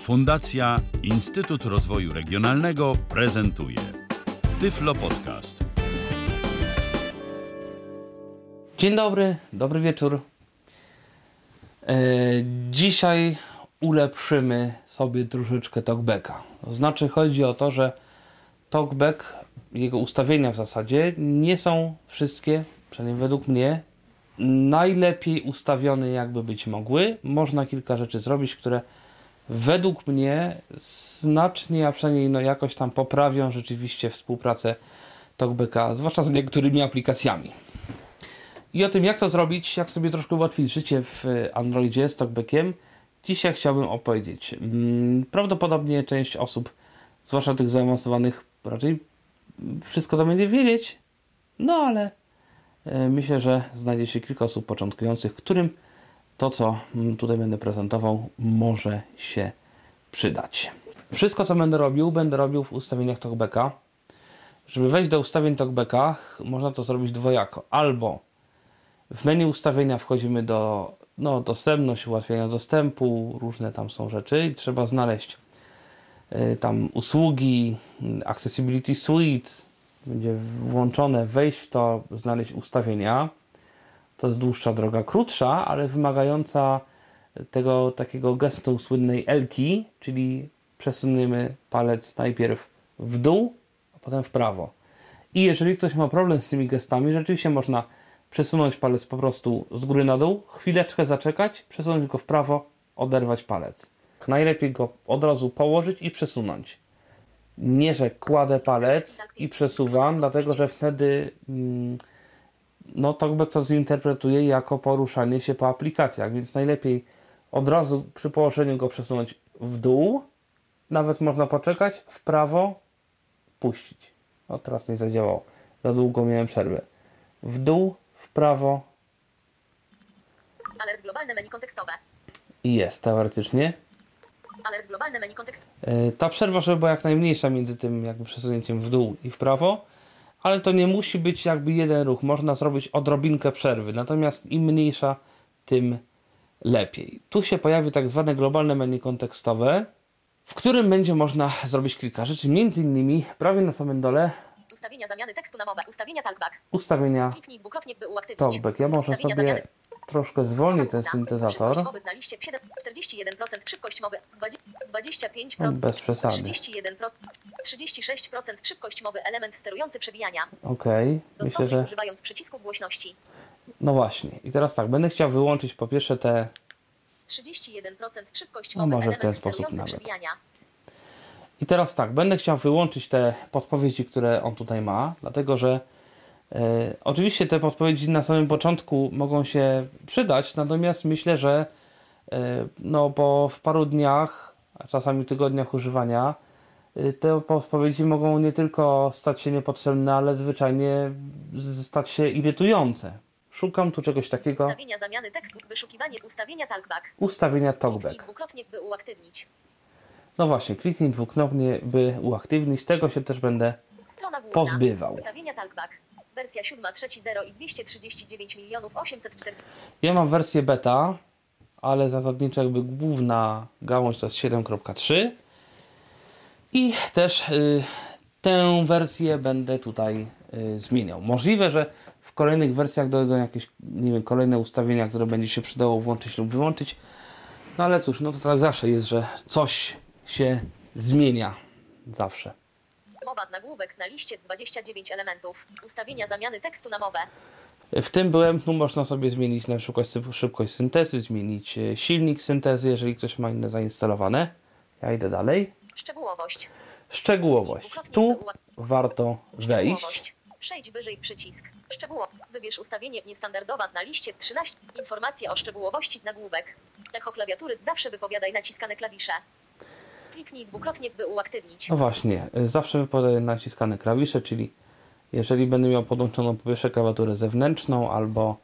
Fundacja Instytut Rozwoju Regionalnego prezentuje Tyflo Podcast. Dzień dobry, dobry wieczór. E, dzisiaj ulepszymy sobie troszeczkę talkbacka. To znaczy chodzi o to, że talkback, jego ustawienia w zasadzie nie są wszystkie, przynajmniej według mnie, najlepiej ustawione jakby być mogły. Można kilka rzeczy zrobić, które według mnie znacznie, a przynajmniej no jakoś tam poprawią rzeczywiście współpracę talkbacka, zwłaszcza z niektórymi aplikacjami. I o tym, jak to zrobić, jak sobie troszkę ułatwić życie w Androidzie z talkbackiem, dzisiaj chciałbym opowiedzieć. Mm, Prawdopodobnie część osób, zwłaszcza tych zaawansowanych, raczej wszystko to będzie wiedzieć, no ale e, myślę, że znajdzie się kilka osób początkujących, którym to, co tutaj będę prezentował, może się przydać. Wszystko, co będę robił, będę robił w ustawieniach talkbacka. Żeby wejść do ustawień talkbacka, można to zrobić dwojako. Albo w menu ustawienia wchodzimy do no, dostępność, ułatwienia dostępu, różne tam są rzeczy i trzeba znaleźć y, tam usługi, Accessibility Suite, będzie włączone, wejść w to, znaleźć ustawienia. To jest dłuższa droga, krótsza, ale wymagająca tego takiego gestu słynnej Elki, czyli przesuniemy palec najpierw w dół, a potem w prawo. I jeżeli ktoś ma problem z tymi gestami, rzeczywiście można przesunąć palec po prostu z góry na dół, chwileczkę zaczekać, przesunąć go w prawo, oderwać palec. Najlepiej go od razu położyć i przesunąć. Nie, że kładę palec i przesuwam, dlatego że wtedy mm, no talkback to zinterpretuje jako poruszanie się po aplikacjach, więc najlepiej od razu przy położeniu go przesunąć w dół, nawet można poczekać, w prawo, puścić. O, teraz nie zadziałało. Za długo miałem przerwę. W dół, w prawo Alert globalne menu kontekstowe. jest teoretycznie. Alert globalne menu kontekstowe. Yy, Ta przerwa, żeby była jak najmniejsza między tym jakby przesunięciem w dół i w prawo, ale to nie musi być jakby jeden ruch. Można zrobić odrobinkę przerwy, natomiast im mniejsza, tym lepiej. Tu się pojawi tak zwane globalne menu kontekstowe, w którym będzie można zrobić kilka rzeczy, między innymi prawie na samym dole Ustawienia zamiany tekstu na mowę. Ustawienia talkback. ustawienia Kliknij dwukrotnie, by uaktywnić. talkback. Ja może Ustawienia sobie zamiany. Troszkę zwolnię ten Szybkość syntezator. mowy na liście 7, 41% szybkość mowy, 20, 25%, No, bez przesady. 31%, 36% szybkość mowy, element sterujący przewijania. Okej, myślę, Dostosuj że... używając przycisków głośności. No właśnie. I teraz tak, będę chciał wyłączyć po pierwsze te 31% szybkość No mowy, może w ten sposób sterujący nawet. przewijania. I teraz tak, będę chciał wyłączyć te podpowiedzi, które on tutaj ma, dlatego że oczywiście te podpowiedzi na samym początku mogą się przydać, natomiast myślę, że e, no po w paru dniach, a czasami tygodniach używania, e, te podpowiedzi mogą nie tylko stać się niepotrzebne, ale zwyczajnie stać się irytujące. Szukam tu czegoś takiego. Ustawienia zamiany tekstu, wyszukiwanie ustawienia talkback. Ustawienia Kliknij talkback. dwukrotnie, by uaktywnić. No właśnie, kliknij dwukrotnie, by uaktywnić. Tego się też będę. Pozbywał. Ustawienia talkback. Wersja 7.3.0 i 239 milionów 840. Ja mam wersję beta, ale zasadniczo jakby główna gałąź to jest 7.3 i też y, tę wersję będę tutaj y, zmieniał. Możliwe, że w kolejnych wersjach dojdą jakieś, nie wiem, kolejne ustawienia, które będzie się przydało włączyć lub wyłączyć. No ale cóż, no to tak zawsze jest, że coś się zmienia. Zawsze. Mowa nagłówek na liście 29 elementów. Ustawienia zamiany tekstu na mowę. W tym byłem, tu można sobie zmienić na przykład szybkość syntezy, zmienić e, silnik syntezy, jeżeli ktoś ma inne zainstalowane. Ja idę dalej. Szczegółowość. Szczegółowość. Tu warto wejść. Przejdź wyżej przycisk. Szczegóło. Wybierz ustawienie niestandardowa na liście 13. Informacja o szczegółowości nagłówek. Echo klawiatury. Zawsze wypowiadaj naciskane klawisze. Kliknij dwukrotnie, by uaktywnić. No właśnie, e, zawsze wypadają naciskane klawisze, czyli jeżeli będę miał podłączoną po pierwsze klawiaturę zewnętrzną albo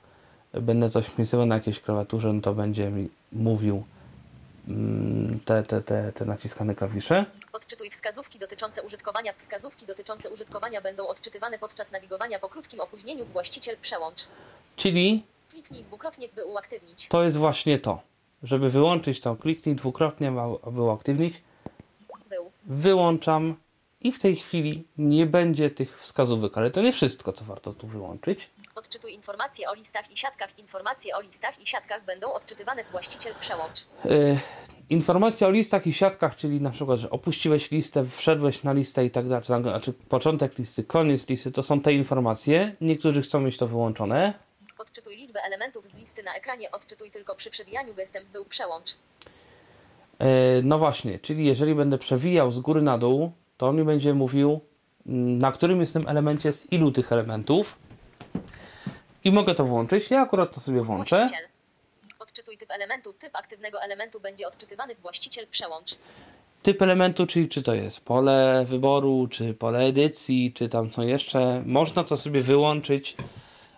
będę coś wpisywał na jakiejś klawiaturze, no to będzie mi mówił mm, te, te, te, te naciskane klawisze. Odczytuj wskazówki dotyczące użytkowania. Wskazówki dotyczące użytkowania będą odczytywane podczas nawigowania po krótkim opóźnieniu. Właściciel przełącz. Czyli Kliknij dwukrotnie, by uaktywnić. to jest właśnie to, żeby wyłączyć to, kliknij dwukrotnie, aby uaktywnić. Wyłączam i w tej chwili nie będzie tych wskazówek, ale to nie wszystko, co warto tu wyłączyć. Odczytuj informacje o listach i siatkach. Informacje o listach i siatkach będą odczytywane. Właściciel przełącz. Yy, informacje o listach i siatkach, czyli na przykład, że opuściłeś listę, wszedłeś na listę i tak dalej, znaczy początek listy, koniec listy, to są te informacje. Niektórzy chcą mieć to wyłączone. Odczytuj liczbę elementów z listy na ekranie. Odczytuj tylko przy przewijaniu gestem. Był przełącz. Yy, no właśnie, czyli jeżeli będę przewijał z góry na dół, to on mi będzie mówił, mm, na którym jest tym elemencie, z ilu tych elementów. I mogę to włączyć. Ja akurat to sobie włączę. Właściciel. Odczytuj typ elementu. Typ aktywnego elementu będzie odczytywany. Właściciel przełącz. Typ elementu, czyli czy to jest pole wyboru, czy pole edycji, czy tam co jeszcze. Można to sobie wyłączyć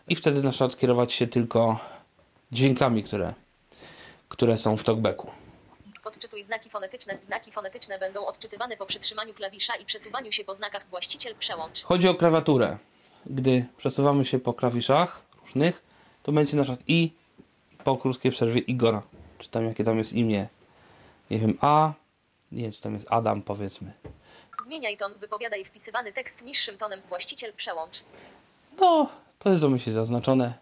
i wtedy na przykład kierować się tylko dźwiękami, które, które są w talkbacku. Odczytuj znaki fonetyczne. Znaki fonetyczne będą odczytywane po przytrzymaniu klawisza i przesuwaniu się po znakach. Właściciel przełącz. Chodzi o klawiaturę. Gdy przesuwamy się po klawiszach różnych, to będzie na przykład i po krótkiej przerwie Igora. Czy tam jakie tam jest imię? Nie wiem, A. Nie wiem, czy tam jest Adam, powiedzmy. Zmieniaj ton. Wypowiadaj wpisywany tekst niższym tonem. Właściciel przełącz. No, to jest domyślnie zaznaczone.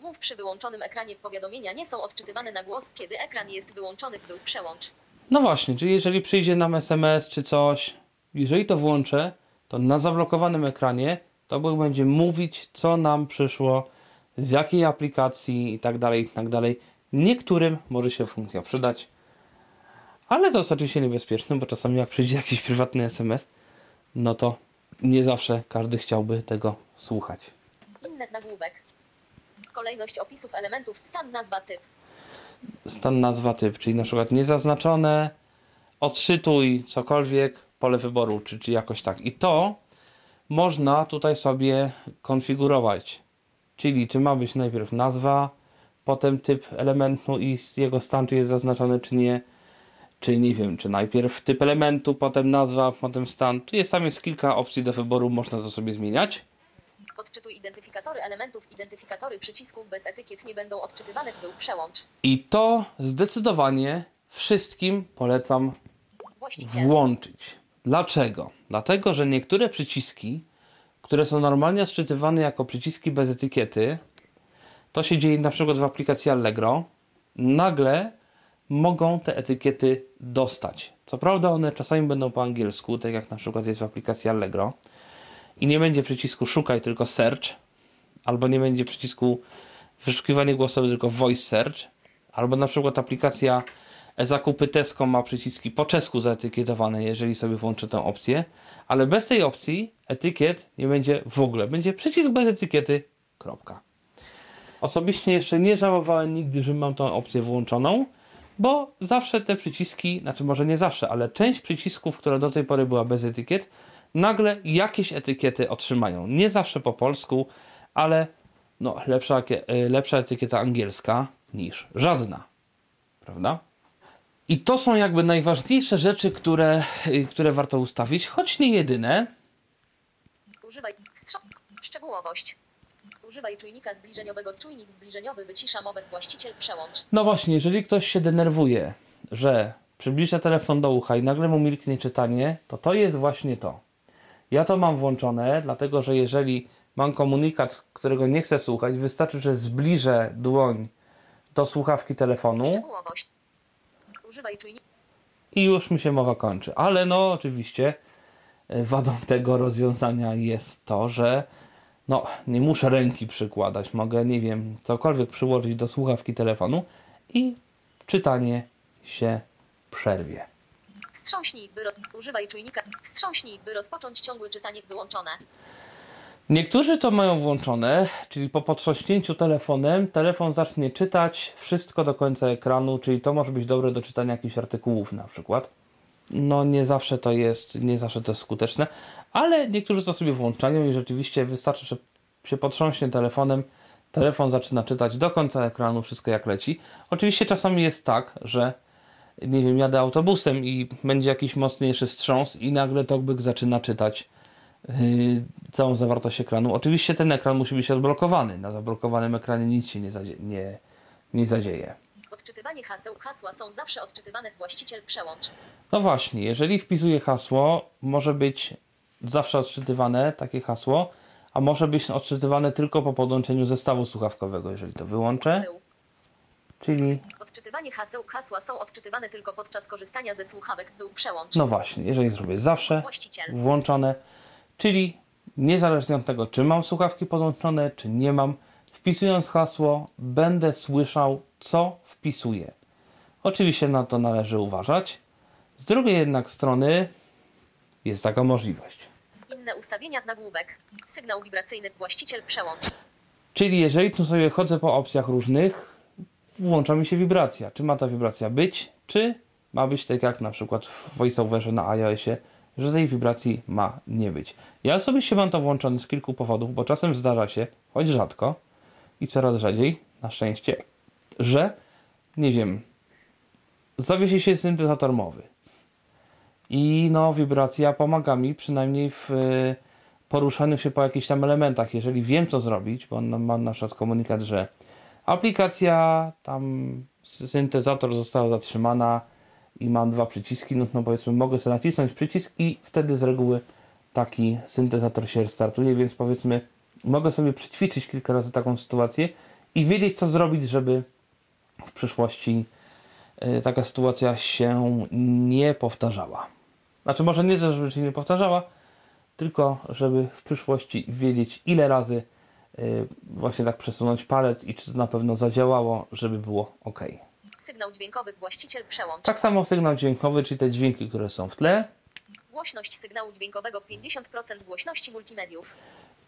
Mów przy wyłączonym ekranie. Powiadomienia nie są odczytywane na głos, kiedy ekran jest wyłączony. Był przełącz. No właśnie, czyli jeżeli przyjdzie nam SMS czy coś, jeżeli to włączę, to na zablokowanym ekranie to będzie mówić, co nam przyszło, z jakiej aplikacji i tak dalej, i tak dalej. Niektórym może się funkcja przydać, ale to jest oczywiście niebezpieczne, bo czasami jak przyjdzie jakiś prywatny SMS, no to nie zawsze każdy chciałby tego słuchać. Inny nagłówek. Kolejność opisów elementów. Stan, nazwa, typ. Stan nazwa typ, czyli na przykład niezaznaczone, odczytuj cokolwiek, pole wyboru, czy, czy jakoś tak. I to można tutaj sobie konfigurować. Czyli czy ma być najpierw nazwa, potem typ elementu i jego stan, czy jest zaznaczony, czy nie. Czy nie wiem, czy najpierw typ elementu, potem nazwa, potem stan. Tu jest tam jest kilka opcji do wyboru, można to sobie zmieniać. Odczytuj identyfikatory elementów. Identyfikatory przycisków bez etykiet nie będą odczytywane. Był przełącz. I to zdecydowanie wszystkim polecam Właściciel. włączyć. Dlaczego? Dlatego, że niektóre przyciski, które są normalnie odczytywane jako przyciski bez etykiety, to się dzieje na przykład w aplikacji Allegro, nagle mogą te etykiety dostać. Co prawda one czasami będą po angielsku, tak jak na przykład jest w aplikacji Allegro i nie będzie przycisku szukaj, tylko search, albo nie będzie przycisku wyszukiwanie głosowe, tylko voice search, albo na przykład aplikacja zakupy Tesco ma przyciski po czesku zaetykietowane, jeżeli sobie włączę tę opcję, ale bez tej opcji etykiet nie będzie w ogóle. Będzie przycisk bez etykiety, kropka. Osobiście jeszcze nie żałowałem nigdy, że mam tą opcję włączoną, bo zawsze te przyciski, znaczy może nie zawsze, ale część przycisków, która do tej pory była bez etykiet, nagle jakieś etykiety otrzymają. Nie zawsze po polsku, ale no, lepsza, lepsza etykieta angielska niż żadna. Prawda? I to są jakby najważniejsze rzeczy, które, y, które warto ustawić, choć nie jedyne. Używaj szczegółowość. Używaj czujnika zbliżeniowego. Czujnik zbliżeniowy wycisza mowę. Właściciel przełącz. No właśnie, jeżeli ktoś się denerwuje, że przybliża telefon do ucha i nagle mu milknie czytanie, to to jest właśnie to. Ja to mam włączone, dlatego że jeżeli mam komunikat, którego nie chcę słuchać, wystarczy, że zbliżę dłoń do słuchawki telefonu i już mi się mowa kończy. Ale no oczywiście e, wadą tego rozwiązania jest to, że no nie muszę ręki przykładać. Mogę, nie wiem, cokolwiek przyłożyć do słuchawki telefonu i czytanie się przerwie. Wstrząśnij, by ro- używaj czujnika. Wstrząśnij, by rozpocząć ciągłe czytanie wyłączone. Niektórzy to mają włączone, czyli po potrząśnięciu telefonem telefon zacznie czytać wszystko do końca ekranu, czyli to może być dobre do czytania jakichś artykułów na przykład. No nie zawsze to jest, nie zawsze to jest skuteczne, ale niektórzy to sobie włączają i rzeczywiście wystarczy, że się potrząśnie telefonem, telefon zaczyna czytać do końca ekranu wszystko jak leci. Oczywiście czasami jest tak, że nie wiem, jadę autobusem i będzie jakiś mocniejszy wstrząs i nagle talkback zaczyna czytać yy, całą zawartość ekranu. Oczywiście ten ekran musi być odblokowany. Na zablokowanym ekranie nic się nie, zadzie- nie, nie zadzieje. Odczytywanie haseł. Hasła są zawsze odczytywane. Właściciel przełącz. No właśnie, jeżeli wpisuję hasło, może być zawsze odczytywane takie hasło, a może być odczytywane tylko po podłączeniu zestawu słuchawkowego, jeżeli to wyłączę. Był. Czyli, Odczytywanie haseł. Hasła są odczytywane tylko podczas korzystania ze słuchawek. Był przełącz. no właśnie, jeżeli zrobię zawsze Właściciel. włączone, czyli niezależnie od tego, czy mam słuchawki podłączone, czy nie mam, wpisując hasło, będę słyszał, co wpisuję. Oczywiście na to należy uważać. Z drugiej jednak strony jest taka możliwość. Inne ustawienia nagłówek. Sygnał wibracyjny. Właściciel przełącz. Czyli jeżeli tu sobie chodzę po opcjach różnych, włącza mi się wibracja. Czy ma ta wibracja być, czy ma być tak jak na przykład w VoiceOverze na iOSie, że tej wibracji ma nie być. Ja osobiście mam to włączone z kilku powodów, bo czasem zdarza się, choć rzadko i coraz rzadziej, na szczęście, że nie wiem, zawiesi się syntezator mowy. I no, wibracja pomaga mi przynajmniej w e, poruszaniu się po jakichś tam elementach. Jeżeli wiem, co zrobić, bo mam na przykład komunikat, że aplikacja, tam syntezator została zatrzymana i mam dwa przyciski, no, no powiedzmy, mogę sobie nacisnąć przycisk i wtedy z reguły taki syntezator się startuje, więc powiedzmy, mogę sobie przećwiczyć kilka razy taką sytuację i wiedzieć, co zrobić, żeby w przyszłości y, taka sytuacja się nie powtarzała. Znaczy, może nie, żeby się nie powtarzała, tylko żeby w przyszłości wiedzieć, ile razy właśnie tak przesunąć palec i czy na pewno zadziałało, żeby było ok. Sygnał dźwiękowy. Właściciel przełącz. Tak samo sygnał dźwiękowy, czyli te dźwięki, które są w tle, Głośność sygnału dźwiękowego 50% głośności multimediów.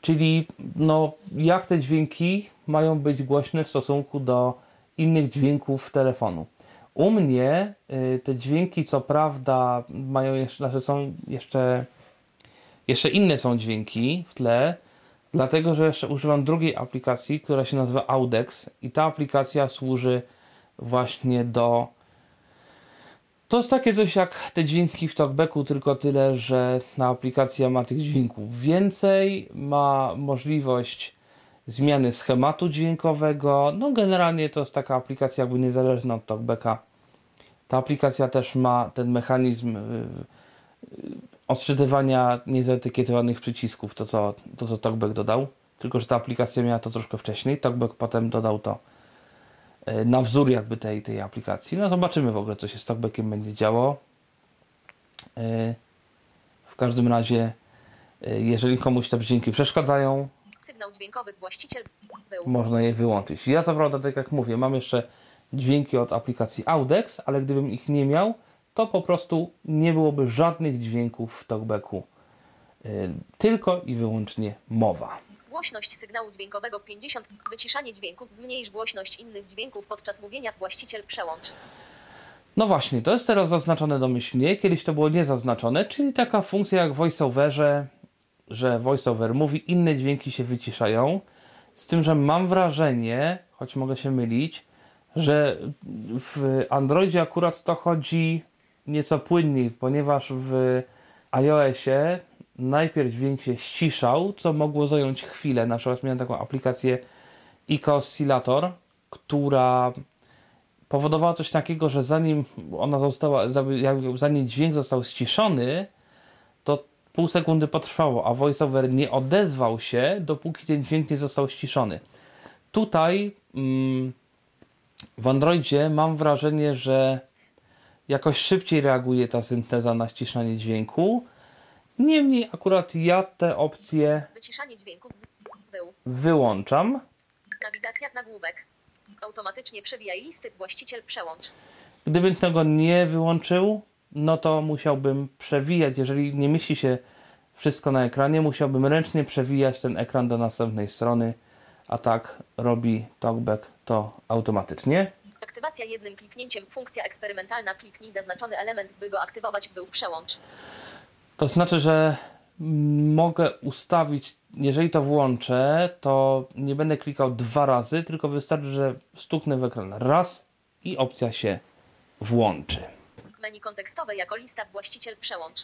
czyli no, jak te dźwięki mają być głośne w stosunku do innych dźwięków telefonu. U mnie y, te dźwięki, co prawda, mają jeszcze, znaczy są jeszcze, jeszcze inne są dźwięki w tle, dlatego że jeszcze używam drugiej aplikacji, która się nazywa Audex i ta aplikacja służy właśnie do to jest takie coś jak te dźwięki w talkbacku, tylko tyle, że ta aplikacja ma tych dźwięków więcej, ma możliwość zmiany schematu dźwiękowego. No generalnie to jest taka aplikacja jakby niezależna od talkbacka. Ta aplikacja też ma ten mechanizm y, y, odczytywania niezetykietowanych przycisków, to co, to co talkback dodał. Tylko, że ta aplikacja miała to troszkę wcześniej. Talkback potem dodał to e, na wzór jakby tej, tej aplikacji. No zobaczymy w ogóle, co się z talkbackiem będzie działo. E, W każdym razie, e, jeżeli komuś te dźwięki przeszkadzają, Sygnał dźwiękowy. Właściciel można je wyłączyć. Ja co prawda, tak jak mówię, mam jeszcze dźwięki od aplikacji Audex, ale gdybym ich nie miał, to po prostu nie byłoby żadnych dźwięków w talkbacku. Y, Tylko i wyłącznie mowa. Głośność sygnału dźwiękowego 50. Wyciszanie dźwięków. Zmniejsz głośność innych dźwięków podczas mówienia. Właściciel przełącz. No właśnie, to jest teraz zaznaczone domyślnie. Kiedyś to było niezaznaczone, czyli taka funkcja jak w VoiceOverze, że VoiceOver mówi, inne dźwięki się wyciszają. Z tym, że mam wrażenie, choć mogę się mylić, że w Androidzie akurat to chodzi nieco płynniej, ponieważ w iOSie najpierw dźwięk się ściszał, co mogło zająć chwilę. Na przykład miałem taką aplikację Ica Oscillator, która powodowała coś takiego, że zanim ona została, zanim dźwięk został ściszony, to pół sekundy potrwało, a voiceover nie odezwał się, dopóki ten dźwięk nie został ściszony. Tutaj mm, w Androidzie mam wrażenie, że jakoś szybciej reaguje ta synteza na ściszanie dźwięku. Niemniej akurat ja te opcje wyłączam. Nawigacja nagłówek. Automatycznie przewijaj listy. Właściciel przełącz. Gdybym tego nie wyłączył, no to musiałbym przewijać, jeżeli nie mieści się wszystko na ekranie, musiałbym ręcznie przewijać ten ekran do następnej strony, a tak robi TalkBack to automatycznie. Aktywacja jednym kliknięciem. Funkcja eksperymentalna. Kliknij zaznaczony element, by go aktywować. Był przełącz. To znaczy, że mogę ustawić, jeżeli to włączę, to nie będę klikał dwa razy, tylko wystarczy, że stuknę w ekran raz i opcja się włączy. Menu kontekstowe jako lista. Właściciel przełącz.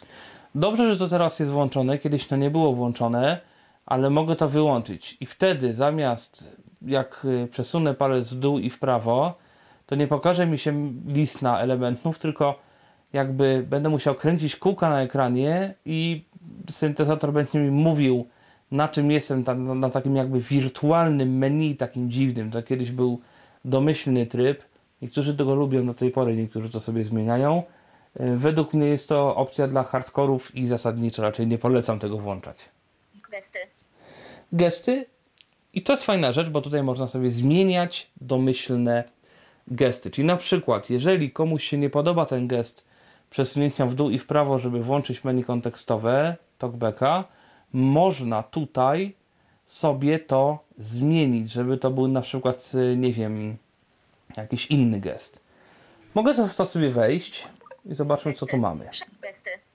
Dobrze, że to teraz jest włączone. Kiedyś to nie było włączone, ale mogę to wyłączyć. I wtedy zamiast jak przesunę palec w dół i w prawo, to nie pokaże mi się lista elementów, tylko jakby będę musiał kręcić kółka na ekranie i syntezator będzie mi mówił, na czym jestem, na, na takim jakby wirtualnym menu, takim dziwnym. To kiedyś był domyślny tryb. Niektórzy tego lubią do tej pory, niektórzy to sobie zmieniają. E, Według mnie jest to opcja dla hardkorów i zasadniczo raczej nie polecam tego włączać. Gesty. Gesty i to jest fajna rzecz, bo tutaj można sobie zmieniać domyślne gesty. Czyli na przykład, jeżeli komuś się nie podoba ten gest przesunięcia w dół i w prawo, żeby włączyć menu kontekstowe talkbacka, można tutaj sobie to zmienić, żeby to był na przykład, y, nie wiem, jakiś inny gest. Mogę w to sobie wejść i zobaczmy, co tu mamy. Gesty.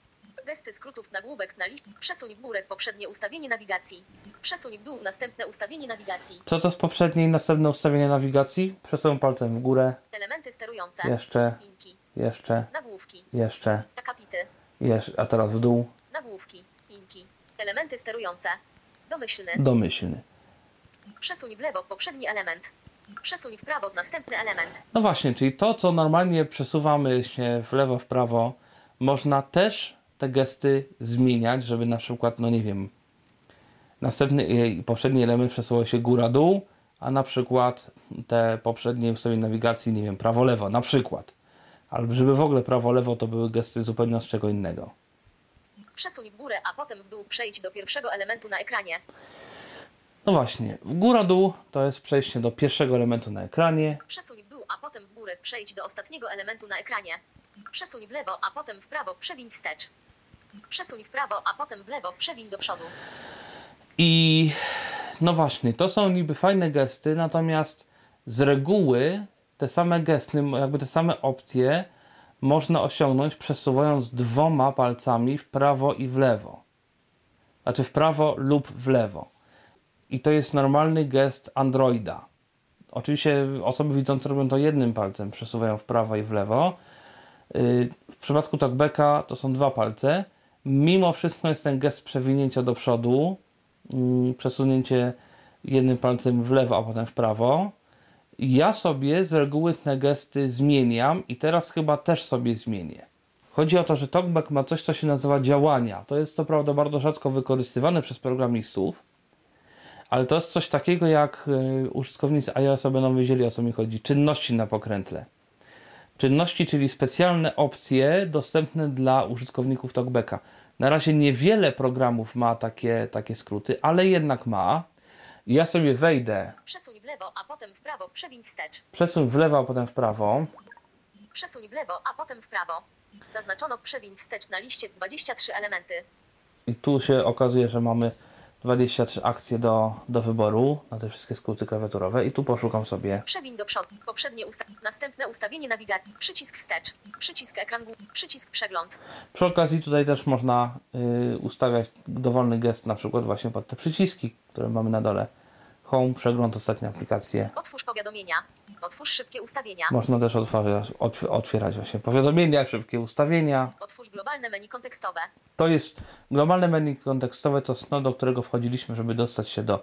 Gesty skrótów nagłówek na liście. Przesuń w górę poprzednie ustawienie nawigacji. Przesuń w dół następne ustawienie nawigacji. Co to z poprzedniej następne ustawienie nawigacji? Przesuwam palcem w górę, Elementy sterujące. jeszcze, Linki. jeszcze, Nagłówki. jeszcze, Akapity. jeszcze, a teraz w dół, Nagłówki. Linki. Elementy sterujące. Domyślny. domyślny. Przesuń w lewo poprzedni element. Przesuń w prawo następny element. No właśnie, czyli to, co normalnie przesuwamy się w lewo, w prawo, można też te gesty zmieniać, żeby na przykład, no nie wiem, następny i poprzedni element przesuwał się góra-dół, a na przykład te poprzednie ustawienia nawigacji, nie wiem, prawo-lewo, na przykład. Albo żeby w ogóle prawo-lewo to były gesty zupełnie z czego innego. Przesuń w górę, a potem w dół przejdź do pierwszego elementu na ekranie. No właśnie, w góra-dół to jest przejście do pierwszego elementu na ekranie, Przesuń w dół, a potem w górę przejdź do ostatniego elementu na ekranie. Przesuń w lewo, a potem w prawo przewiń wstecz. Przesuń w prawo, a potem w lewo przewiń do przodu. I no właśnie, to są niby fajne gesty, natomiast z reguły te same gesty, jakby te same opcje można osiągnąć przesuwając dwoma palcami w prawo i w lewo. Znaczy w prawo lub w lewo. I to jest normalny gest Androida. Oczywiście osoby widzące robią to jednym palcem, przesuwają w prawo i w lewo. Yy, W przypadku talkbacka to są dwa palce. Mimo wszystko jest ten gest przewinięcia do przodu, mm, przesunięcie jednym palcem w lewo, a potem w prawo. Ja sobie z reguły te gesty zmieniam i teraz chyba też sobie zmienię. Chodzi o to, że TalkBack ma coś, co się nazywa działania. To jest co prawda bardzo rzadko wykorzystywane przez programistów, ale to jest coś takiego, jak y, użytkownicy iOS będą wiedzieli o co mi chodzi. Czynności na pokrętle. Czynności, czyli specjalne opcje dostępne dla użytkowników TalkBacka. Na razie niewiele programów ma takie, takie skróty, ale jednak ma. Ja sobie wejdę, Przesuń w lewo, a potem w prawo przewiń wstecz. przesuń w lewo, a potem w prawo. Przesuń w lewo, a potem w prawo. Zaznaczono przewiń wstecz na liście 23 elementy. I tu się okazuje, że mamy 23 akcje do, do wyboru na te wszystkie skróty klawiaturowe. I tu poszukam sobie Przewiń do przodu. Poprzednie usta następne ustawienie nawigacji. Przycisk wstecz. Przycisk ekran. Przycisk przegląd. Przy okazji tutaj też można y, ustawiać dowolny gest, na przykład właśnie pod te przyciski, które mamy na dole. Home, przegląd, ostatnie aplikacje. Otwórz powiadomienia. Otwórz szybkie ustawienia. Można też otwierać, otw- otwierać właśnie powiadomienia, szybkie ustawienia. Otwórz globalne menu kontekstowe. To jest globalne menu kontekstowe, to jest no, do którego wchodziliśmy, żeby dostać się do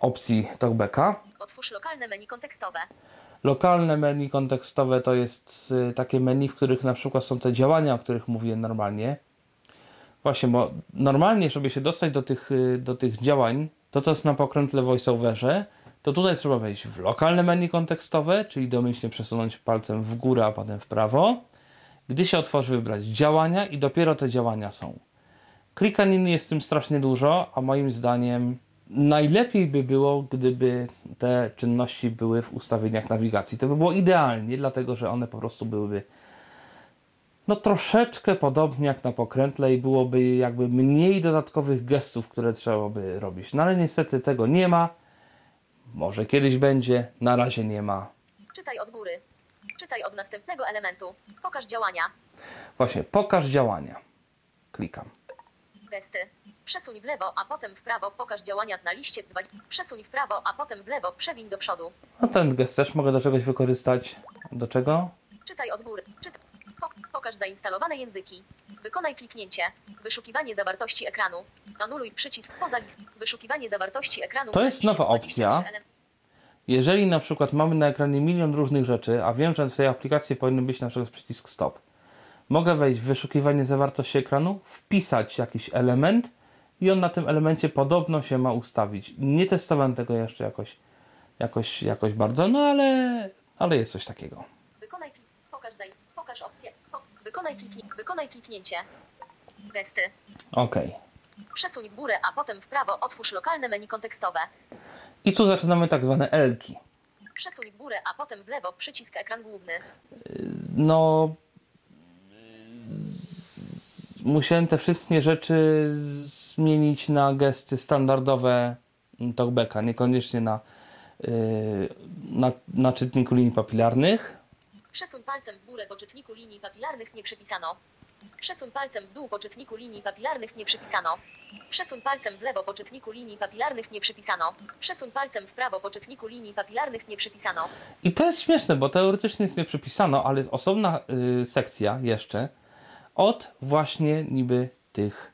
opcji talkbacka. Otwórz lokalne menu kontekstowe. Lokalne menu kontekstowe to jest y, takie menu, w których na przykład są te działania, o których mówię normalnie. Właśnie, bo normalnie, żeby się dostać do tych, y, do tych działań, to co jest na pokrętle voiceoverze, to tutaj trzeba wejść w lokalne menu kontekstowe, czyli domyślnie przesunąć palcem w górę, a potem w prawo. Gdy się otworzy, wybrać działania i dopiero te działania są. Klikanin jest tym strasznie dużo, a moim zdaniem najlepiej by było, gdyby te czynności były w ustawieniach nawigacji. To by było idealnie, dlatego że one po prostu byłyby no troszeczkę podobnie jak na pokrętle i byłoby jakby mniej dodatkowych gestów, które trzeba by robić. No ale niestety tego nie ma. Może kiedyś będzie, na razie nie ma. Czytaj od góry. Czytaj od następnego elementu. Pokaż działania. Właśnie, pokaż działania. Klikam. Gesty. Przesuń w lewo, a potem w prawo. Pokaż działania na liście 2. Przesuń w prawo, a potem w lewo. Przewiń do przodu. No ten gest też mogę do czegoś wykorzystać. Do czego? Czytaj od góry. Czyt... Po- pokaż zainstalowane języki. Wykonaj kliknięcie. Wyszukiwanie zawartości ekranu. Anuluj przycisk poza list. Wyszukiwanie zawartości ekranu. To jest nowa 23 opcja. Jeżeli na przykład mamy na ekranie milion różnych rzeczy, a wiem, że w tej aplikacji powinien być na przykład przycisk stop, mogę wejść w wyszukiwanie zawartości ekranu, wpisać jakiś element i on na tym elemencie podobno się ma ustawić. Nie testowałem tego jeszcze jakoś, jakoś, jakoś bardzo, no ale, ale jest coś takiego. Wykonaj. Pokaż. Pokaż opcję. Wykonaj kliknik. Wykonaj kliknięcie. Gesty. Ok. Przesuń w górę, a potem w prawo otwórz lokalne menu kontekstowe. I tu zaczynamy tak zwane elki. Przesuń w górę, a potem w lewo przycisk ekran główny. no musiałem te wszystkie rzeczy zmienić na gesty standardowe talkbacka, niekoniecznie na, yy, na, na czytniku linii papilarnych. Przesuń palcem w górę po czytniku linii papilarnych nie przypisano. Przesuń palcem w dół po czytniku linii papilarnych nie przypisano. Przesuń palcem w lewo po czytniku linii papilarnych nie przypisano. Przesuń palcem w prawo po czytniku linii papilarnych nie przypisano. I to jest śmieszne, bo teoretycznie jest nie przypisano, ale jest osobna y, sekcja jeszcze od właśnie niby tych,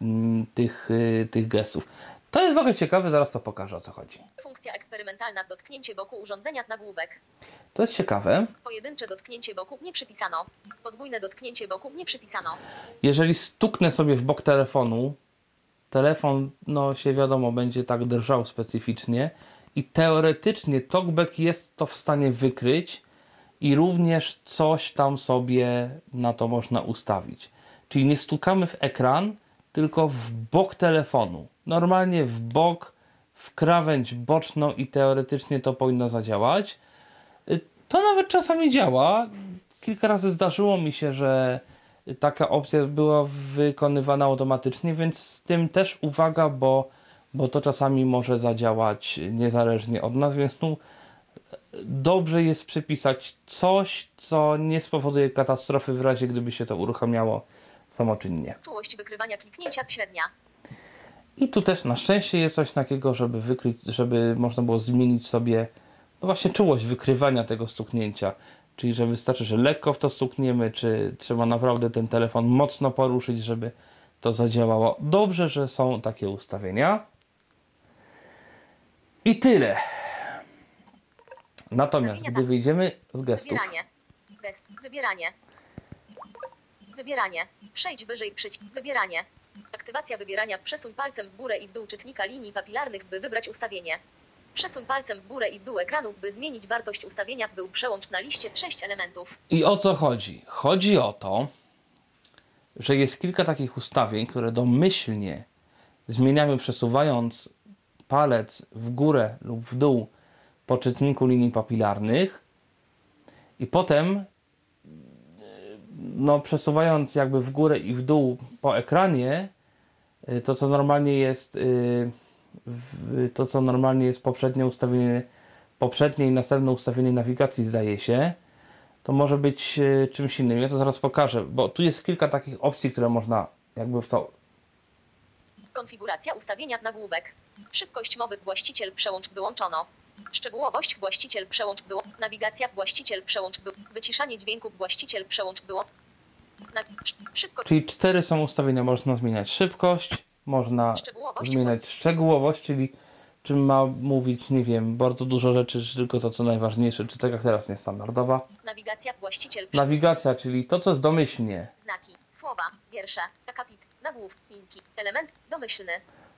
mm, tych, y, tych gestów. To jest w ogóle ciekawe, zaraz to pokażę o co chodzi. Funkcja eksperymentalna dotknięcie boku urządzenia nagłówek. To jest ciekawe. Pojedyncze dotknięcie boku nie przypisano. Podwójne dotknięcie boku nie przypisano. jeżeli stuknę sobie w bok telefonu, telefon, no się wiadomo, będzie tak drżał specyficznie i teoretycznie talkback jest to w stanie wykryć i również coś tam sobie na to można ustawić. Czyli nie stukamy w ekran, tylko w bok telefonu. Normalnie w bok, w krawędź boczną i teoretycznie to powinno zadziałać. Y, To nawet czasami działa. Kilka razy zdarzyło mi się, że taka opcja była wykonywana automatycznie, więc z tym też uwaga, bo, bo to czasami może zadziałać niezależnie od nas, więc tu dobrze jest przypisać coś, co nie spowoduje katastrofy w razie, gdyby się to uruchamiało samoczynnie. Czułość wykrywania kliknięcia średnia. I tu też na szczęście jest coś takiego, żeby wykryć, żeby można było zmienić sobie no właśnie czułość wykrywania tego stuknięcia. Czyli, że wystarczy, że lekko w to stukniemy, czy trzeba naprawdę ten telefon mocno poruszyć, żeby to zadziałało. Dobrze, że są takie ustawienia. I tyle. Natomiast, Ustawienia gdy tak. wyjdziemy z gestów, Wybieranie. Gest. Wybieranie. Wybieranie. Przejdź wyżej przycisk. Wybieranie. Aktywacja wybierania. Przesuń palcem w górę i w dół czytnika linii papilarnych, by wybrać ustawienie. Przesuń palcem w górę i w dół ekranu, by zmienić wartość ustawienia. Był przełącz na liście sześć elementów. I o co chodzi? Chodzi o to, że jest kilka takich ustawień, które domyślnie zmieniamy przesuwając palec w górę lub w dół po czytniku linii papilarnych i potem no, przesuwając jakby w górę i w dół po ekranie yy, to co normalnie jest w- to co normalnie jest poprzednie ustawienie poprzednie i następne ustawienie nawigacji zdaje się to może być e, czymś innym. Ja to zaraz pokażę, bo tu jest kilka takich opcji, które można jakby w to. Konfiguracja ustawienia nagłówek. Szybkość mowy właściciel przełącz wyłączono. Szczegółowość właściciel przełącz wyłącz. Nawigacja właściciel przełącz wy... Wyciszanie dźwięku właściciel przełącz wyłącz. Na... Szybko... Czyli cztery są ustawienia. Można zmieniać szybkość, można Szczegółowość. zmieniać szczegółowość, czyli czym ma mówić, nie wiem, bardzo dużo rzeczy, czy tylko to, co najważniejsze, czy tak jak teraz niestandardowa. Nawigacja właściciel. Nawigacja, czyli to, co jest domyślnie, Znaki, słowa, wiersze, akapit, nagłówki, linki, element, domyślny.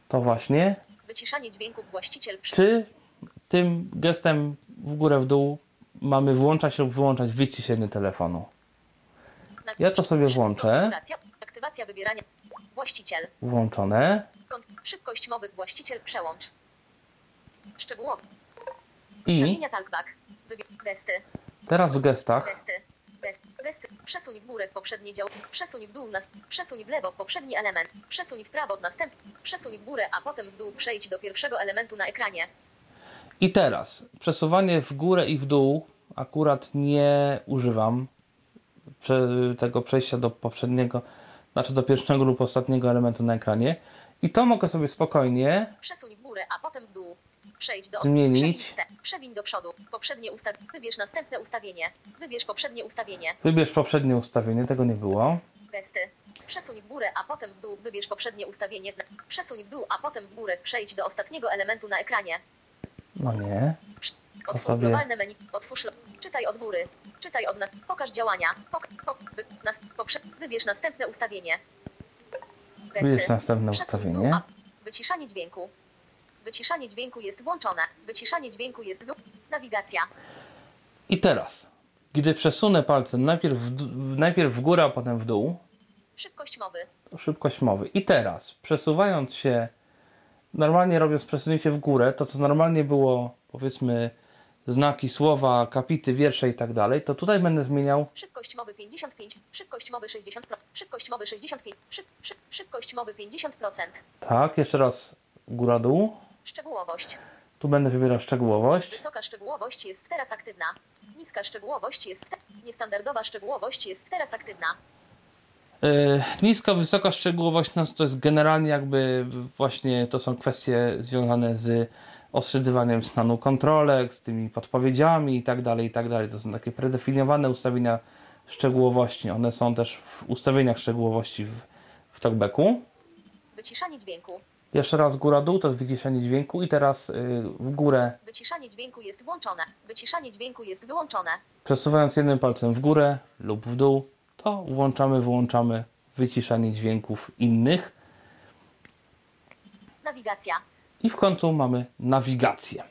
to właśnie. Wyciszanie dźwięku właściciel. Czy tym gestem w górę, w dół mamy włączać lub wyłączać wyciszenie telefonu? Ja to sobie włączę. Aktywacja wybierania. Właściciel. Włączone. Szybkość mowy właściciel przełącz. Szczegółowo. I. Gesty. teraz w gestach Gesty. Gest. Gesty. Przesuń w górę poprzednie dział. Przesuń w dół. Nas... Przesuń w lewo poprzedni element. Przesuń w prawo następny. Przesuń w górę, a potem w dół. Przejdź do pierwszego elementu na ekranie. I teraz przesuwanie w górę i w dół akurat nie używam tego przejścia do poprzedniego, znaczy do pierwszego lub ostatniego elementu na ekranie. I to mogę sobie spokojnie Przesuń w górę, a potem w dół. Przejdź do Zmienić. Przewiń, do przodu. Poprzednie ustaw. Wybierz następne ustawienie. Wybierz poprzednie ustawienie. wybierz poprzednie ustawienie, tego nie było. Gesty. Przesuń w górę, a potem w dół. Wybierz poprzednie ustawienie. Przesuń w dół, a potem w górę. Przejdź do ostatniego elementu na ekranie. No nie. Otwórz sobie- globalne menu. Otwórz. Czytaj od góry. Czytaj od. Na... Pokaż działania. Pok... Pok... Wy... Nas... Poprze... Wybierz następne ustawienie. Gesty. Wybierz następne Przesuń ustawienie. a- Wyciszanie dźwięku. Wyciszanie dźwięku jest włączone. Wyciszanie dźwięku jest wy... Nawigacja. I teraz, gdy przesunę palcem najpierw w, d- najpierw w górę, a potem w dół, Szybkość mowy. szybkość mowy. I teraz, przesuwając się, normalnie robiąc przesunięcie w górę, to co normalnie było, powiedzmy, znaki, słowa, akapity, wiersze i tak dalej, to tutaj będę zmieniał Szybkość mowy 55. Szybkość mowy 60%. Szybkość mowy 65. Szyb... Szyb... Szybkość mowy 50%. tak, jeszcze raz góra, dół. Szczegółowość. Tu będę wybierał szczegółowość. Wysoka szczegółowość jest teraz aktywna. Niska szczegółowość jest. Te... Niestandardowa szczegółowość jest teraz aktywna. Yy, niska, wysoka szczegółowość no, to jest generalnie jakby właśnie to są kwestie związane z ostrzydywaniem stanu kontrolek, z tymi podpowiedziami i tak dalej, i tak dalej. To są takie predefiniowane ustawienia szczegółowości. One są też w ustawieniach szczegółowości w, w talkbacku. Wyciszanie dźwięku. Jeszcze raz góra-dół to jest wyciszenie dźwięku i teraz yy, w górę Wyciszanie dźwięku jest włączone. Wyciszanie dźwięku jest wyłączone. przesuwając jednym palcem w górę lub w dół to włączamy, wyłączamy wyciszanie dźwięków innych. Nawigacja. I w końcu mamy nawigację.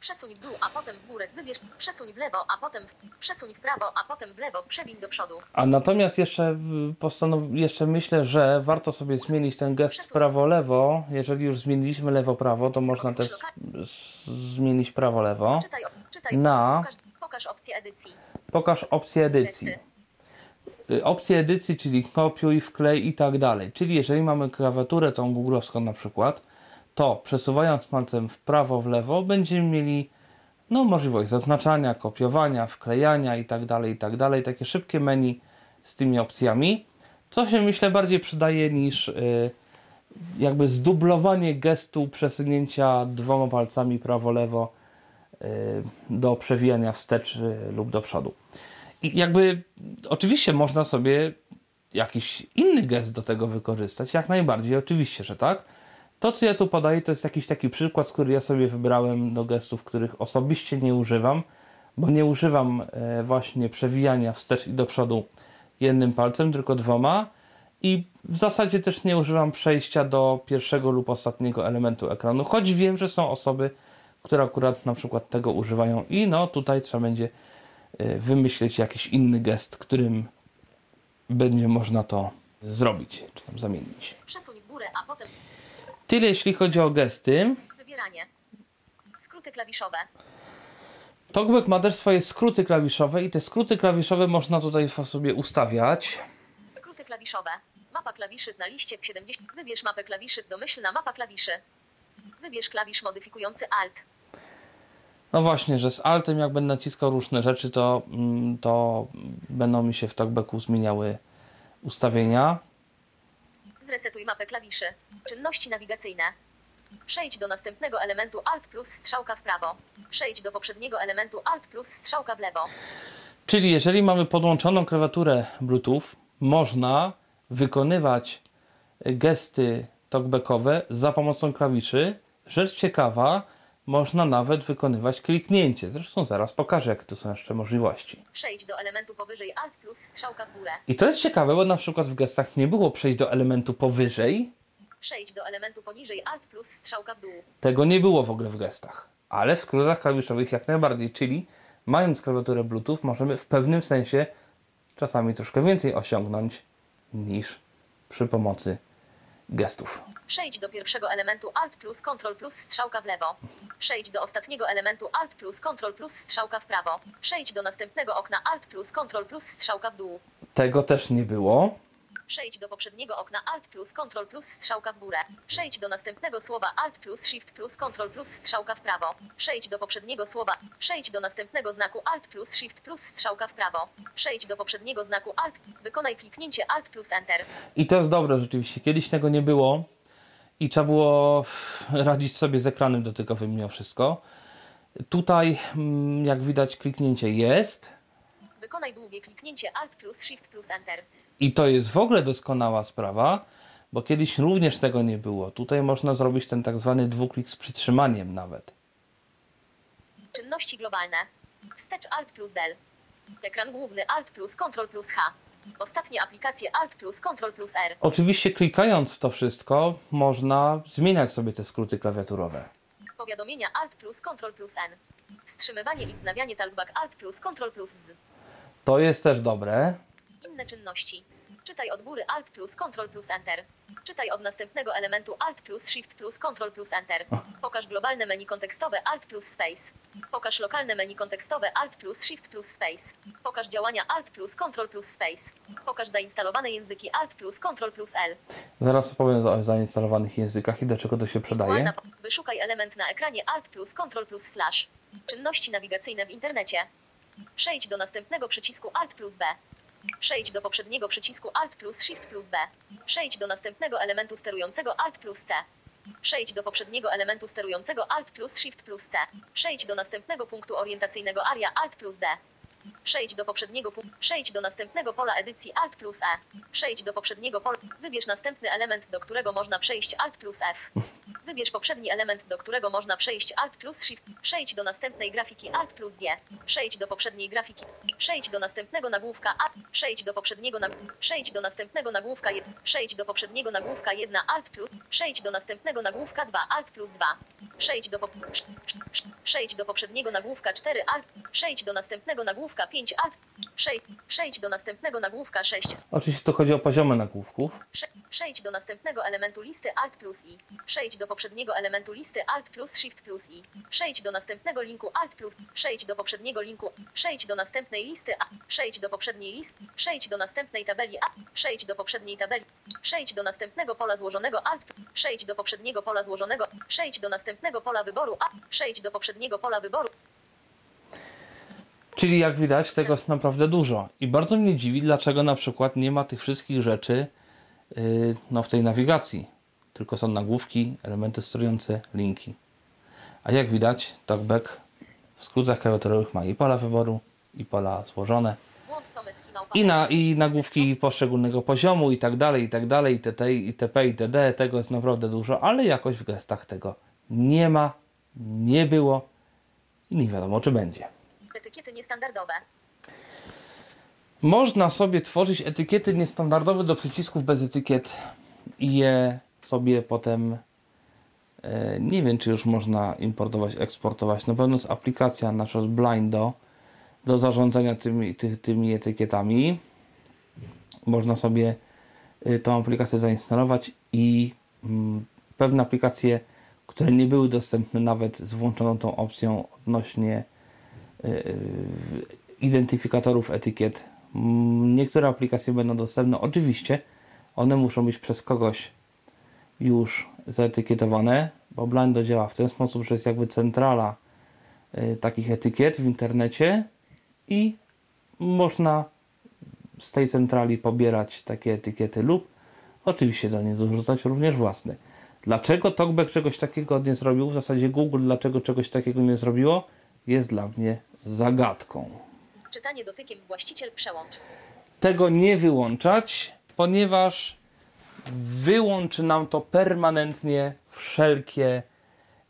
Przesuń w dół, a potem w górę. Wybierz. Przesuń w lewo, a potem w... Przesuń w prawo, a potem w lewo. Przewiń do przodu. A natomiast jeszcze postanow- jeszcze myślę, że warto sobie zmienić ten gest prawo-lewo. Jeżeli już zmieniliśmy lewo-prawo, to można też zmienić prawo-lewo. Czytaj. Czytaj. Na. Pokaż, pokaż opcję edycji. Pokaż opcję edycji. Gesty. Y, Opcję edycji, czyli kopiuj, wklej i tak dalej. Czyli jeżeli mamy klawiaturę tą googlowską na przykład, to przesuwając palcem w prawo, w lewo będziemy mieli no, możliwość zaznaczania, kopiowania, wklejania i tak dalej, i tak dalej. Takie szybkie menu z tymi opcjami, co się myślę bardziej przydaje niż y, jakby zdublowanie gestu przesunięcia dwoma palcami prawo-lewo y, do przewijania wstecz y, lub do przodu. Jakby oczywiście można sobie jakiś inny gest do tego wykorzystać, jak najbardziej, oczywiście, że tak. To, co ja tu podaję, to jest jakiś taki przykład, który ja sobie wybrałem do gestów, których osobiście nie używam, bo nie używam e, właśnie przewijania wstecz i do przodu jednym palcem, tylko dwoma. I w zasadzie też nie używam przejścia do pierwszego lub ostatniego elementu ekranu, choć wiem, że są osoby, które akurat na przykład tego używają i no tutaj trzeba będzie e, wymyślić jakiś inny gest, którym będzie można to zrobić, czy tam zamienić. Przesuń w górę, a potem Tyle jeśli chodzi o gesty. wybieranie. Skróty klawiszowe. Talkback ma też swoje skróty klawiszowe i te skróty klawiszowe można tutaj sobie ustawiać. Skróty klawiszowe. Mapa klawiszy na liście 70. Wybierz mapę klawiszy. Domyślna mapa klawiszy. Wybierz klawisz modyfikujący Alt. No właśnie, że z Altem jak będę naciskał różne rzeczy, to, mm, to będą mi się w Talkbacku zmieniały ustawienia. Zresetuj mapę klawiszy. Czynności nawigacyjne. Przejdź do następnego elementu Alt plus strzałka w prawo. Przejdź do poprzedniego elementu Alt plus strzałka w lewo. Czyli jeżeli mamy podłączoną klawiaturę Bluetooth, można wykonywać gesty talkbackowe za pomocą klawiszy. Rzecz ciekawa, można nawet wykonywać kliknięcie. Zresztą zaraz pokażę, jakie to są jeszcze możliwości. Przejdź do elementu powyżej Alt plus strzałka w górę. I to jest ciekawe, bo na przykład w gestach nie było przejść do elementu powyżej. Przejdź do elementu poniżej Alt plus strzałka w dół. Tego nie było w ogóle w gestach. Ale w skrótach klawiszowych jak najbardziej, czyli mając klawiaturę Bluetooth możemy w pewnym sensie czasami troszkę więcej osiągnąć niż przy pomocy gestów. Przejdź do pierwszego elementu Alt plus Ctrl plus strzałka w lewo. Przejdź do ostatniego elementu Alt plus Ctrl plus strzałka w prawo. Przejdź do następnego okna Alt plus Ctrl plus strzałka w dół. Tego też nie było. Przejdź do poprzedniego okna Alt plus Ctrl plus strzałka w górę. Przejdź do następnego słowa Alt plus Shift plus Ctrl plus strzałka w prawo. Przejdź do poprzedniego słowa. Przejdź do następnego znaku Alt plus Shift plus strzałka w prawo. Przejdź do poprzedniego znaku Alt. Wykonaj kliknięcie Alt plus Enter. I to jest dobre rzeczywiście. Kiedyś tego nie było i trzeba było radzić sobie z ekranem dotykowym mimo wszystko. Tutaj, mm, jak widać, kliknięcie jest. Wykonaj długie kliknięcie Alt plus Shift plus Enter. I to jest w ogóle doskonała sprawa, bo kiedyś również tego nie było. Tutaj można zrobić ten tak zwany dwuklik z przytrzymaniem nawet. Czynności globalne. Wstecz Alt plus Del. Ekran główny Alt plus Ctrl plus H. Ostatnie aplikacje Alt plus Ctrl plus R. Oczywiście klikając w to wszystko można zmieniać sobie te skróty klawiaturowe. Powiadomienia Alt plus Ctrl plus N. Wstrzymywanie i wznawianie talkback Alt plus Ctrl plus Z. To jest też dobre. Inne czynności. Czytaj od góry Alt plus Ctrl plus Enter. Czytaj od następnego elementu Alt plus Shift plus Ctrl plus Enter. Pokaż globalne menu kontekstowe Alt plus Space. Pokaż lokalne menu kontekstowe Alt plus Shift plus Space. Pokaż działania Alt plus Ctrl plus Space. Pokaż zainstalowane języki Alt plus Ctrl plus L. Zaraz opowiem o zainstalowanych językach i do czego to się przydaje. Wirtualna po- Wyszukaj element na ekranie Alt plus Ctrl plus Slash. Czynności nawigacyjne w internecie. Przejdź do następnego przycisku Alt plus B. Przejdź do poprzedniego przycisku Alt plus Shift plus B. Przejdź do następnego elementu sterującego Alt plus C. Przejdź do poprzedniego elementu sterującego Alt plus Shift plus C. Przejdź do następnego punktu orientacyjnego Aria Alt plus D. Przejdź do poprzedniego punktu. Przejdź do następnego pola edycji Alt plus E. Przejdź do poprzedniego pola. Wybierz następny element, do którego można przejść Alt plus F. Wybierz poprzedni element, do którego można przejść Alt plus Shift. Przejdź do następnej grafiki Alt plus G. Przejdź do poprzedniej grafiki. Przejdź do następnego nagłówka A. Przejdź do poprzedniego nag... Przejdź do następnego nagłówka 1. Przejdź do poprzedniego nagłówka 1 Alt plus. Przejdź do następnego nagłówka 2 Alt plus 2. Przejdź do pop... Przejdź do poprzedniego nagłówka 4 Alt. Przejdź do następnego nagłówka 5 Alt. Przejdź, przejdź do następnego nagłówka 6. Oczywiście tu chodzi o poziomy nagłówków. Prze- Przejdź do następnego elementu listy Alt plus I. Przejdź do poprzedniego elementu listy Alt plus Shift plus I. Przejdź do następnego linku Alt plus. Przejdź do poprzedniego linku. Przejdź do następnej listy A. Przejdź do poprzedniej listy. Przejdź do następnej tabeli A. Przejdź do poprzedniej tabeli. Przejdź do następnego pola złożonego Alt. Przejdź do poprzedniego pola złożonego. Przejdź do następnego pola wyboru A. Przejdź do poprzedniego pola wyboru. Czyli jak widać, tego jest naprawdę dużo. I bardzo mnie dziwi, dlaczego na przykład nie ma tych wszystkich rzeczy yy, no, w tej nawigacji. Tylko są nagłówki, elementy sterujące, linki. A jak widać, TalkBack w skrótach klawiaturowych ma i pola wyboru, i pola złożone, i, na, i nagłówki poszczególnego poziomu, i tak dalej, i tak dalej, itd., itp., itd. Tego jest naprawdę dużo, ale jakoś w gestach tego nie ma, nie było i nie wiadomo, czy będzie. Etykiety niestandardowe. Można sobie tworzyć etykiety niestandardowe do przycisków bez etykiet i je sobie potem e, nie wiem, czy już można importować, eksportować. Na pewno jest aplikacja na przykład Blindo do zarządzania tymi, ty, tymi etykietami. Można sobie y, tą aplikację zainstalować i mm, pewne aplikacje, które nie były dostępne nawet z włączoną tą opcją odnośnie y, y, identyfikatorów etykiet. Niektóre aplikacje będą dostępne. Oczywiście one muszą być przez kogoś już zaetykietowane, bo Blindo działa w ten sposób, że jest jakby centrala y, takich etykiet w internecie i można z tej centrali pobierać takie etykiety lub oczywiście do niej dorzucać również własne. Dlaczego TalkBack czegoś takiego nie zrobił? W zasadzie Google dlaczego czegoś takiego nie zrobiło? Jest dla mnie zagadką. Czytanie dotykiem właściciel przełącz. Tego nie wyłączać, ponieważ wyłączy nam to permanentnie wszelkie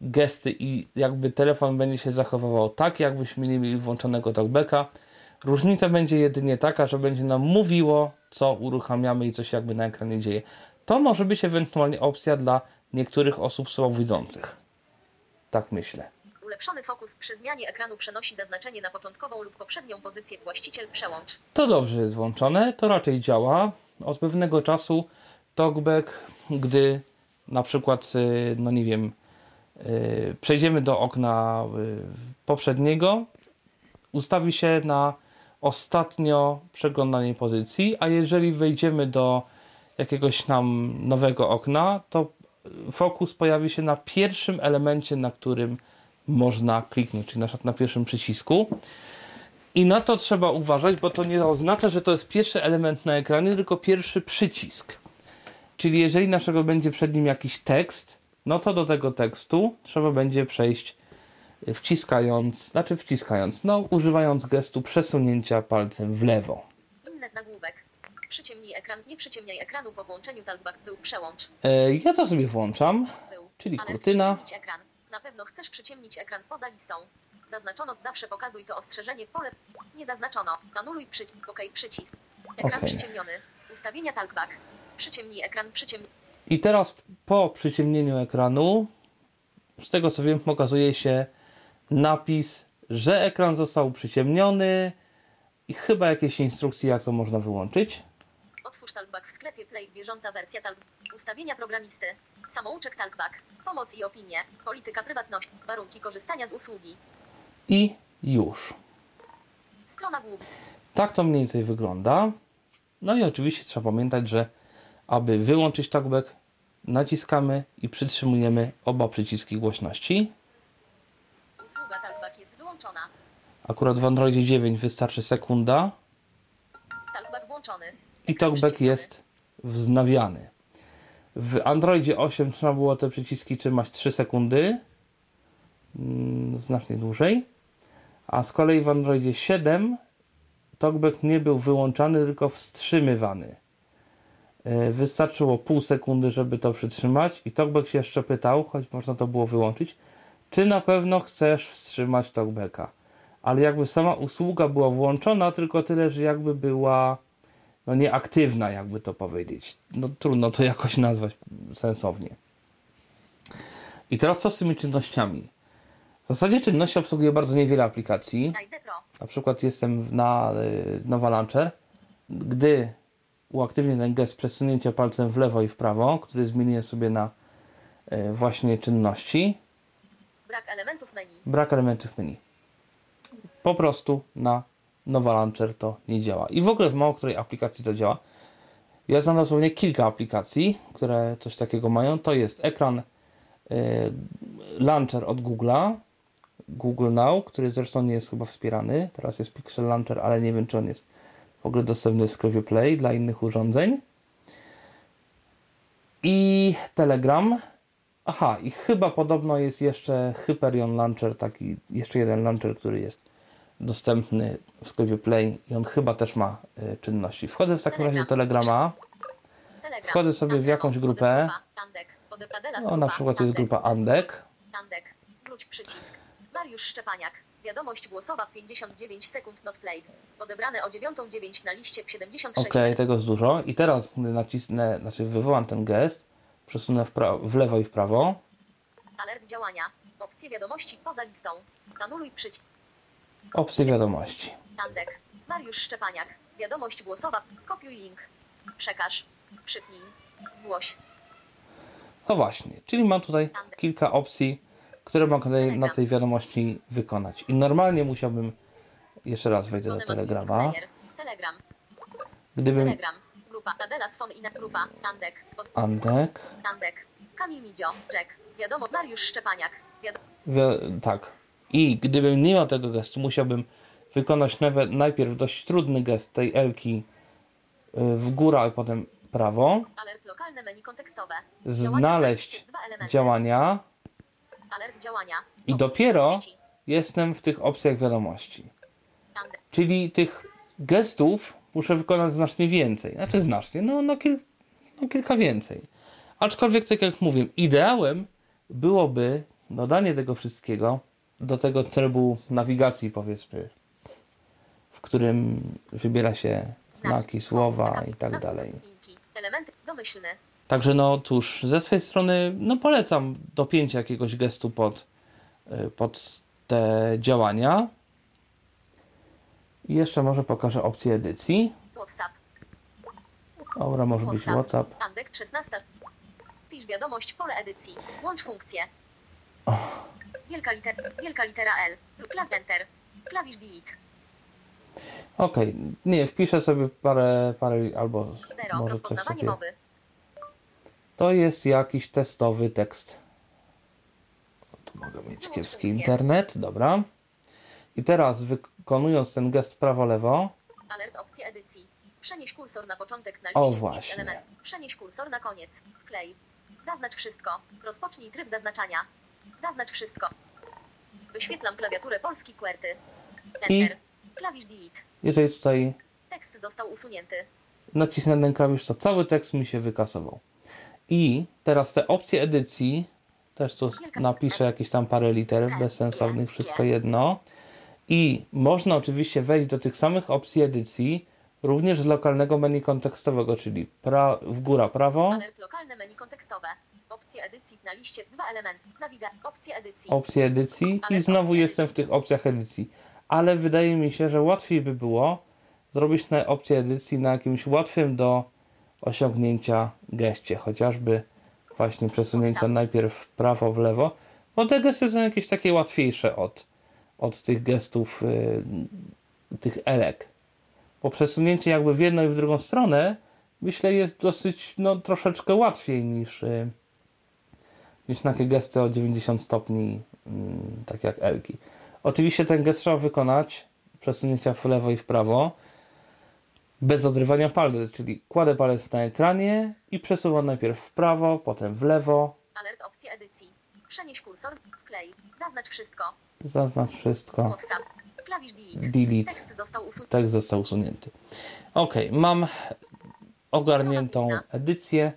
gesty i jakby telefon będzie się zachowywał tak, jakbyśmy nie mieli włączonego talkbacka. Różnica będzie jedynie taka, że będzie nam mówiło, co uruchamiamy i co się jakby na ekranie dzieje. To może być ewentualnie opcja dla niektórych osób słabowidzących. Tak myślę. Ulepszony fokus przy zmianie ekranu przenosi zaznaczenie na początkową lub poprzednią pozycję właściciel przełącz. To dobrze jest włączone, to raczej działa. Od pewnego czasu TalkBack, gdy na przykład, y, no nie wiem, y, przejdziemy do okna y, poprzedniego, ustawi się na ostatnio przeglądanej pozycji, a jeżeli wejdziemy do jakiegoś nam nowego okna, to fokus pojawi się na pierwszym elemencie, na którym można kliknąć, czyli na przykład na pierwszym przycisku. I na to trzeba uważać, bo to nie oznacza, że to jest pierwszy element na ekranie, tylko pierwszy przycisk. Czyli jeżeli naszego będzie przed nim jakiś tekst, no to do tego tekstu trzeba będzie przejść y, wciskając, znaczy wciskając, no używając gestu przesunięcia palcem w lewo. Inny nagłówek. Przyciemnij ekran. Nie przyciemniaj ekranu po włączeniu talkback był przełącz. E, ja to sobie włączam, Był. czyli Alert kurtyna. Przyciemnić ekran. Na pewno chcesz przyciemnić ekran poza listą. Zaznaczono. Zawsze pokazuj to ostrzeżenie. Pole. Nie zaznaczono. Anuluj przycisk. OK. Przycisk. Ekran Okej. przyciemniony. Ustawienia talkback. Przyciemnij ekran. Przyciemnij. I teraz po przyciemnieniu ekranu, z tego co wiem, pokazuje się napis, że ekran został przyciemniony i chyba jakieś instrukcje, jak to można wyłączyć. Otwórz talkback w sklepie Play. Bieżąca wersja talk. Ustawienia programisty. Samouczek talkback. Pomoc i opinie. Polityka prywatności. Warunki korzystania z usługi. I już. Strona główna. Tak to mniej więcej wygląda. No i oczywiście trzeba pamiętać, że aby wyłączyć talkback, naciskamy i przytrzymujemy oba przyciski głośności. Usługa talkback jest wyłączona. Akurat w Androidzie 9 wystarczy sekunda Talkback włączony. I talkback jest wznawiany. W Androidzie 8 trzeba było te przyciski trzymać 3 sekundy, mm, znacznie dłużej, a z kolei w Androidzie 7 talkback nie był wyłączany, tylko wstrzymywany. E, Wystarczyło pół sekundy, żeby to przytrzymać i talkback się jeszcze pytał, choć można to było wyłączyć, czy na pewno chcesz wstrzymać talkbacka. Ale jakby sama usługa była włączona, tylko tyle, że jakby była no nieaktywna, jakby to powiedzieć. No trudno to jakoś nazwać sensownie. I teraz co z tymi czynnościami? W zasadzie czynności obsługuje bardzo niewiele aplikacji. Na przykład jestem na y, Nowa Launcher. Gdy uaktywnię ten gest przesunięcia palcem w lewo i w prawo, który zmienię sobie na y, właśnie czynności, Brak elementów menu. brak elementów menu. Po prostu na Nowa Launcher to nie działa. I w ogóle w mało której aplikacji to działa. Ja znam dosłownie kilka aplikacji, które coś takiego mają. To jest ekran y, Launcher od Google'a, Google Now, który zresztą nie jest chyba wspierany. Teraz jest Pixel Launcher, ale nie wiem, czy on jest w ogóle dostępny w sklepie Play dla innych urządzeń. I Telegram. Aha, i chyba podobno jest jeszcze Hyperion Launcher, taki jeszcze jeden launcher, który jest dostępny w sklepie Play i on chyba też ma y, czynności. Wchodzę w takim razie do Telegrama. Telegram. Wchodzę sobie w jakąś grupę. No, na przykład jest grupa Andek. Andek. Wróć przycisk. Mariusz Szczepaniak. Wiadomość głosowa 59 sekund not played. Odebrane o 9.09 na liście 76. Ok, tego jest dużo. I teraz, gdy nacisnę, znaczy wywołam ten gest, przesunę w, pra- w lewo i w prawo. Alert działania. Opcje wiadomości poza listą. Anuluj przycisk. Opcje wiadomości. Andek. Mariusz Szczepaniak. Wiadomość głosowa. Kopiuj link. Przekaż. Przypnij. Zgłoś. No właśnie, czyli mam tutaj kilka opcji, które mogę na tej wiadomości wykonać. I normalnie musiałbym, jeszcze raz wejdę do Telegrama. Telegram. gdybym Telegram. Grupa Adela Sfon i Grupa. Andek. Andek, Andek. Kamil Midzio. Jack. Wiadomo. Mariusz Szczepaniak. Wiadomo. wi- tak, i gdybym nie miał tego gestu, musiałbym wykonać nawet najpierw dość trudny gest tej Elki y, w górę, a potem prawo, Alert lokalne menu kontekstowe. znaleźć Działania. Dwa elementy. działania Alert działania. i dopiero jestem w tych opcjach wiadomości. Czyli tych gestów muszę wykonać znacznie więcej. Znaczy znacznie, no, no, kil, no kilka więcej. Aczkolwiek, tak jak mówię, ideałem byłoby dodanie tego wszystkiego do tego trybu nawigacji, powiedzmy, w którym wybiera się znaki, słowa i tak dalej. Elementy. Domyślny. Także no cóż, ze swojej strony no polecam dopięcie jakiegoś gestu pod, y, pod te działania. I jeszcze może pokażę opcję edycji. WhatsApp. Dobra, może być WhatsApp. Andek 16. Pisz wiadomość pole edycji. Łącz funkcję. Wielka, liter, wielka litera L. Klaw Enter. Klawisz Delete. Okej, nie, wpiszę sobie parę, parę albo 0. może coś Rozpoznawanie sobie. mowy. To jest jakiś testowy tekst. Tu mogę mieć Wyłącz kiepski funkcję. internet, dobra. I teraz wykonując ten gest prawo-lewo, Alert opcji edycji. Przenieś kursor na początek na O, liście właśnie. pięć elementów. Przenieś kursor na koniec. Wklej. Zaznacz wszystko. Rozpocznij tryb zaznaczania. Zaznacz wszystko. Wyświetlam klawiaturę polski QWERTY. Enter. Klawisz Delete. jeżeli tutaj Tekst został usunięty. nacisnę ten klawisz, to cały tekst mi się wykasował. I teraz te opcje edycji, Też tu napiszę jakieś tam parę liter bezsensownych, wszystko jedno. I można oczywiście wejść do tych samych opcji edycji również z lokalnego menu kontekstowego, czyli pra w góra prawo, Alert lokalne menu kontekstowe. Opcje edycji na liście. Dwa elementy. Nawiga. Opcje edycji. opcje edycji i znowu jestem w tych opcjach edycji. Ale wydaje mi się, że łatwiej by było zrobić na opcję edycji na jakimś łatwym do osiągnięcia geście, chociażby właśnie przesunięcia najpierw w prawo, w lewo, bo te gesty są jakieś takie łatwiejsze od, od tych gestów, y, tych elek. Bo przesunięcie jakby w jedną i w drugą stronę, myślę, jest dosyć, no troszeczkę łatwiej niż, y, niż takie gesty o 90 stopni, mm, tak jak elki. Oczywiście ten gest trzeba wykonać, przesunięcia w lewo i w prawo, bez odrywania palec, czyli kładę palec na ekranie i przesuwam najpierw w prawo, potem w lewo, Alert opcje edycji. Przenieś kursor. Wklej. Zaznacz wszystko. zaznacz wszystko, WhatsApp. Klawisz delete. delete, Tekst został usunięty. tekst został usunięty. Ok, mam ogarniętą edycję,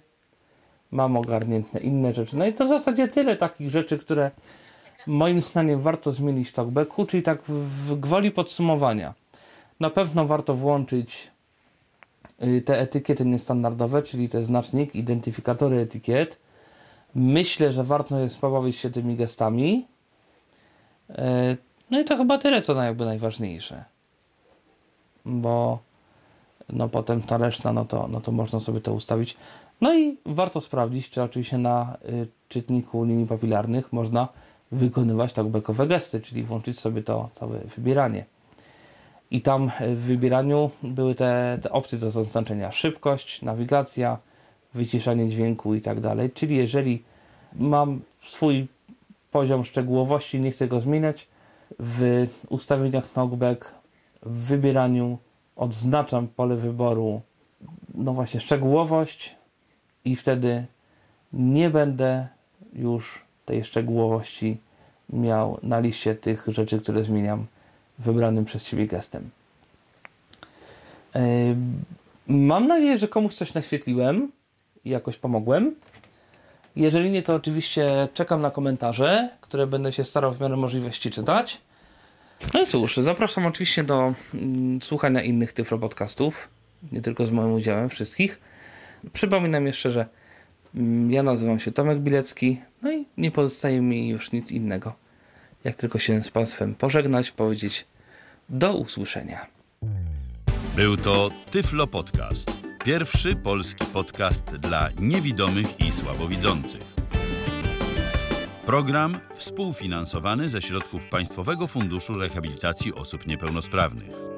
mam ogarnięte inne rzeczy. No i to w zasadzie tyle takich rzeczy, które moim zdaniem warto zmienić w talkbacku, czyli tak w gwoli podsumowania. Na pewno warto włączyć y, te etykiety niestandardowe, czyli te znacznik, identyfikatory etykiet. Myślę, że warto jest pobawić się tymi gestami. E, No i to chyba tyle, co jakby najważniejsze. Bo no potem ta reszta, no to, no to można sobie to ustawić. No i warto sprawdzić, czy oczywiście na y, czytniku linii papilarnych można wykonywać talkbackowe gesty, czyli włączyć sobie to całe wybieranie. I tam w wybieraniu były te, te opcje do zaznaczenia szybkość, nawigacja, wyciszanie dźwięku i tak dalej. Czyli jeżeli mam swój poziom szczegółowości, nie chcę go zmieniać, w ustawieniach talkback, w wybieraniu odznaczam pole wyboru, no właśnie, szczegółowość i wtedy nie będę już tej szczegółowości miał na liście tych rzeczy, które zmieniam wybranym przez siebie gestem. Ym, Mam nadzieję, że komuś coś naświetliłem i jakoś pomogłem. Jeżeli nie, to oczywiście czekam na komentarze, które będę się starał w miarę możliwości czytać. No i cóż, zapraszam oczywiście do mm, słuchania innych Tyflo podcastów, nie tylko z moim udziałem, wszystkich. Przypominam jeszcze, że mm, ja nazywam się Tomek Bilecki, no i nie pozostaje mi już nic innego, jak tylko się z Państwem pożegnać, powiedzieć do usłyszenia. Był to Tyflo Podcast. Pierwszy polski podcast dla niewidomych i słabowidzących. Program współfinansowany ze środków Państwowego Funduszu Rehabilitacji Osób Niepełnosprawnych.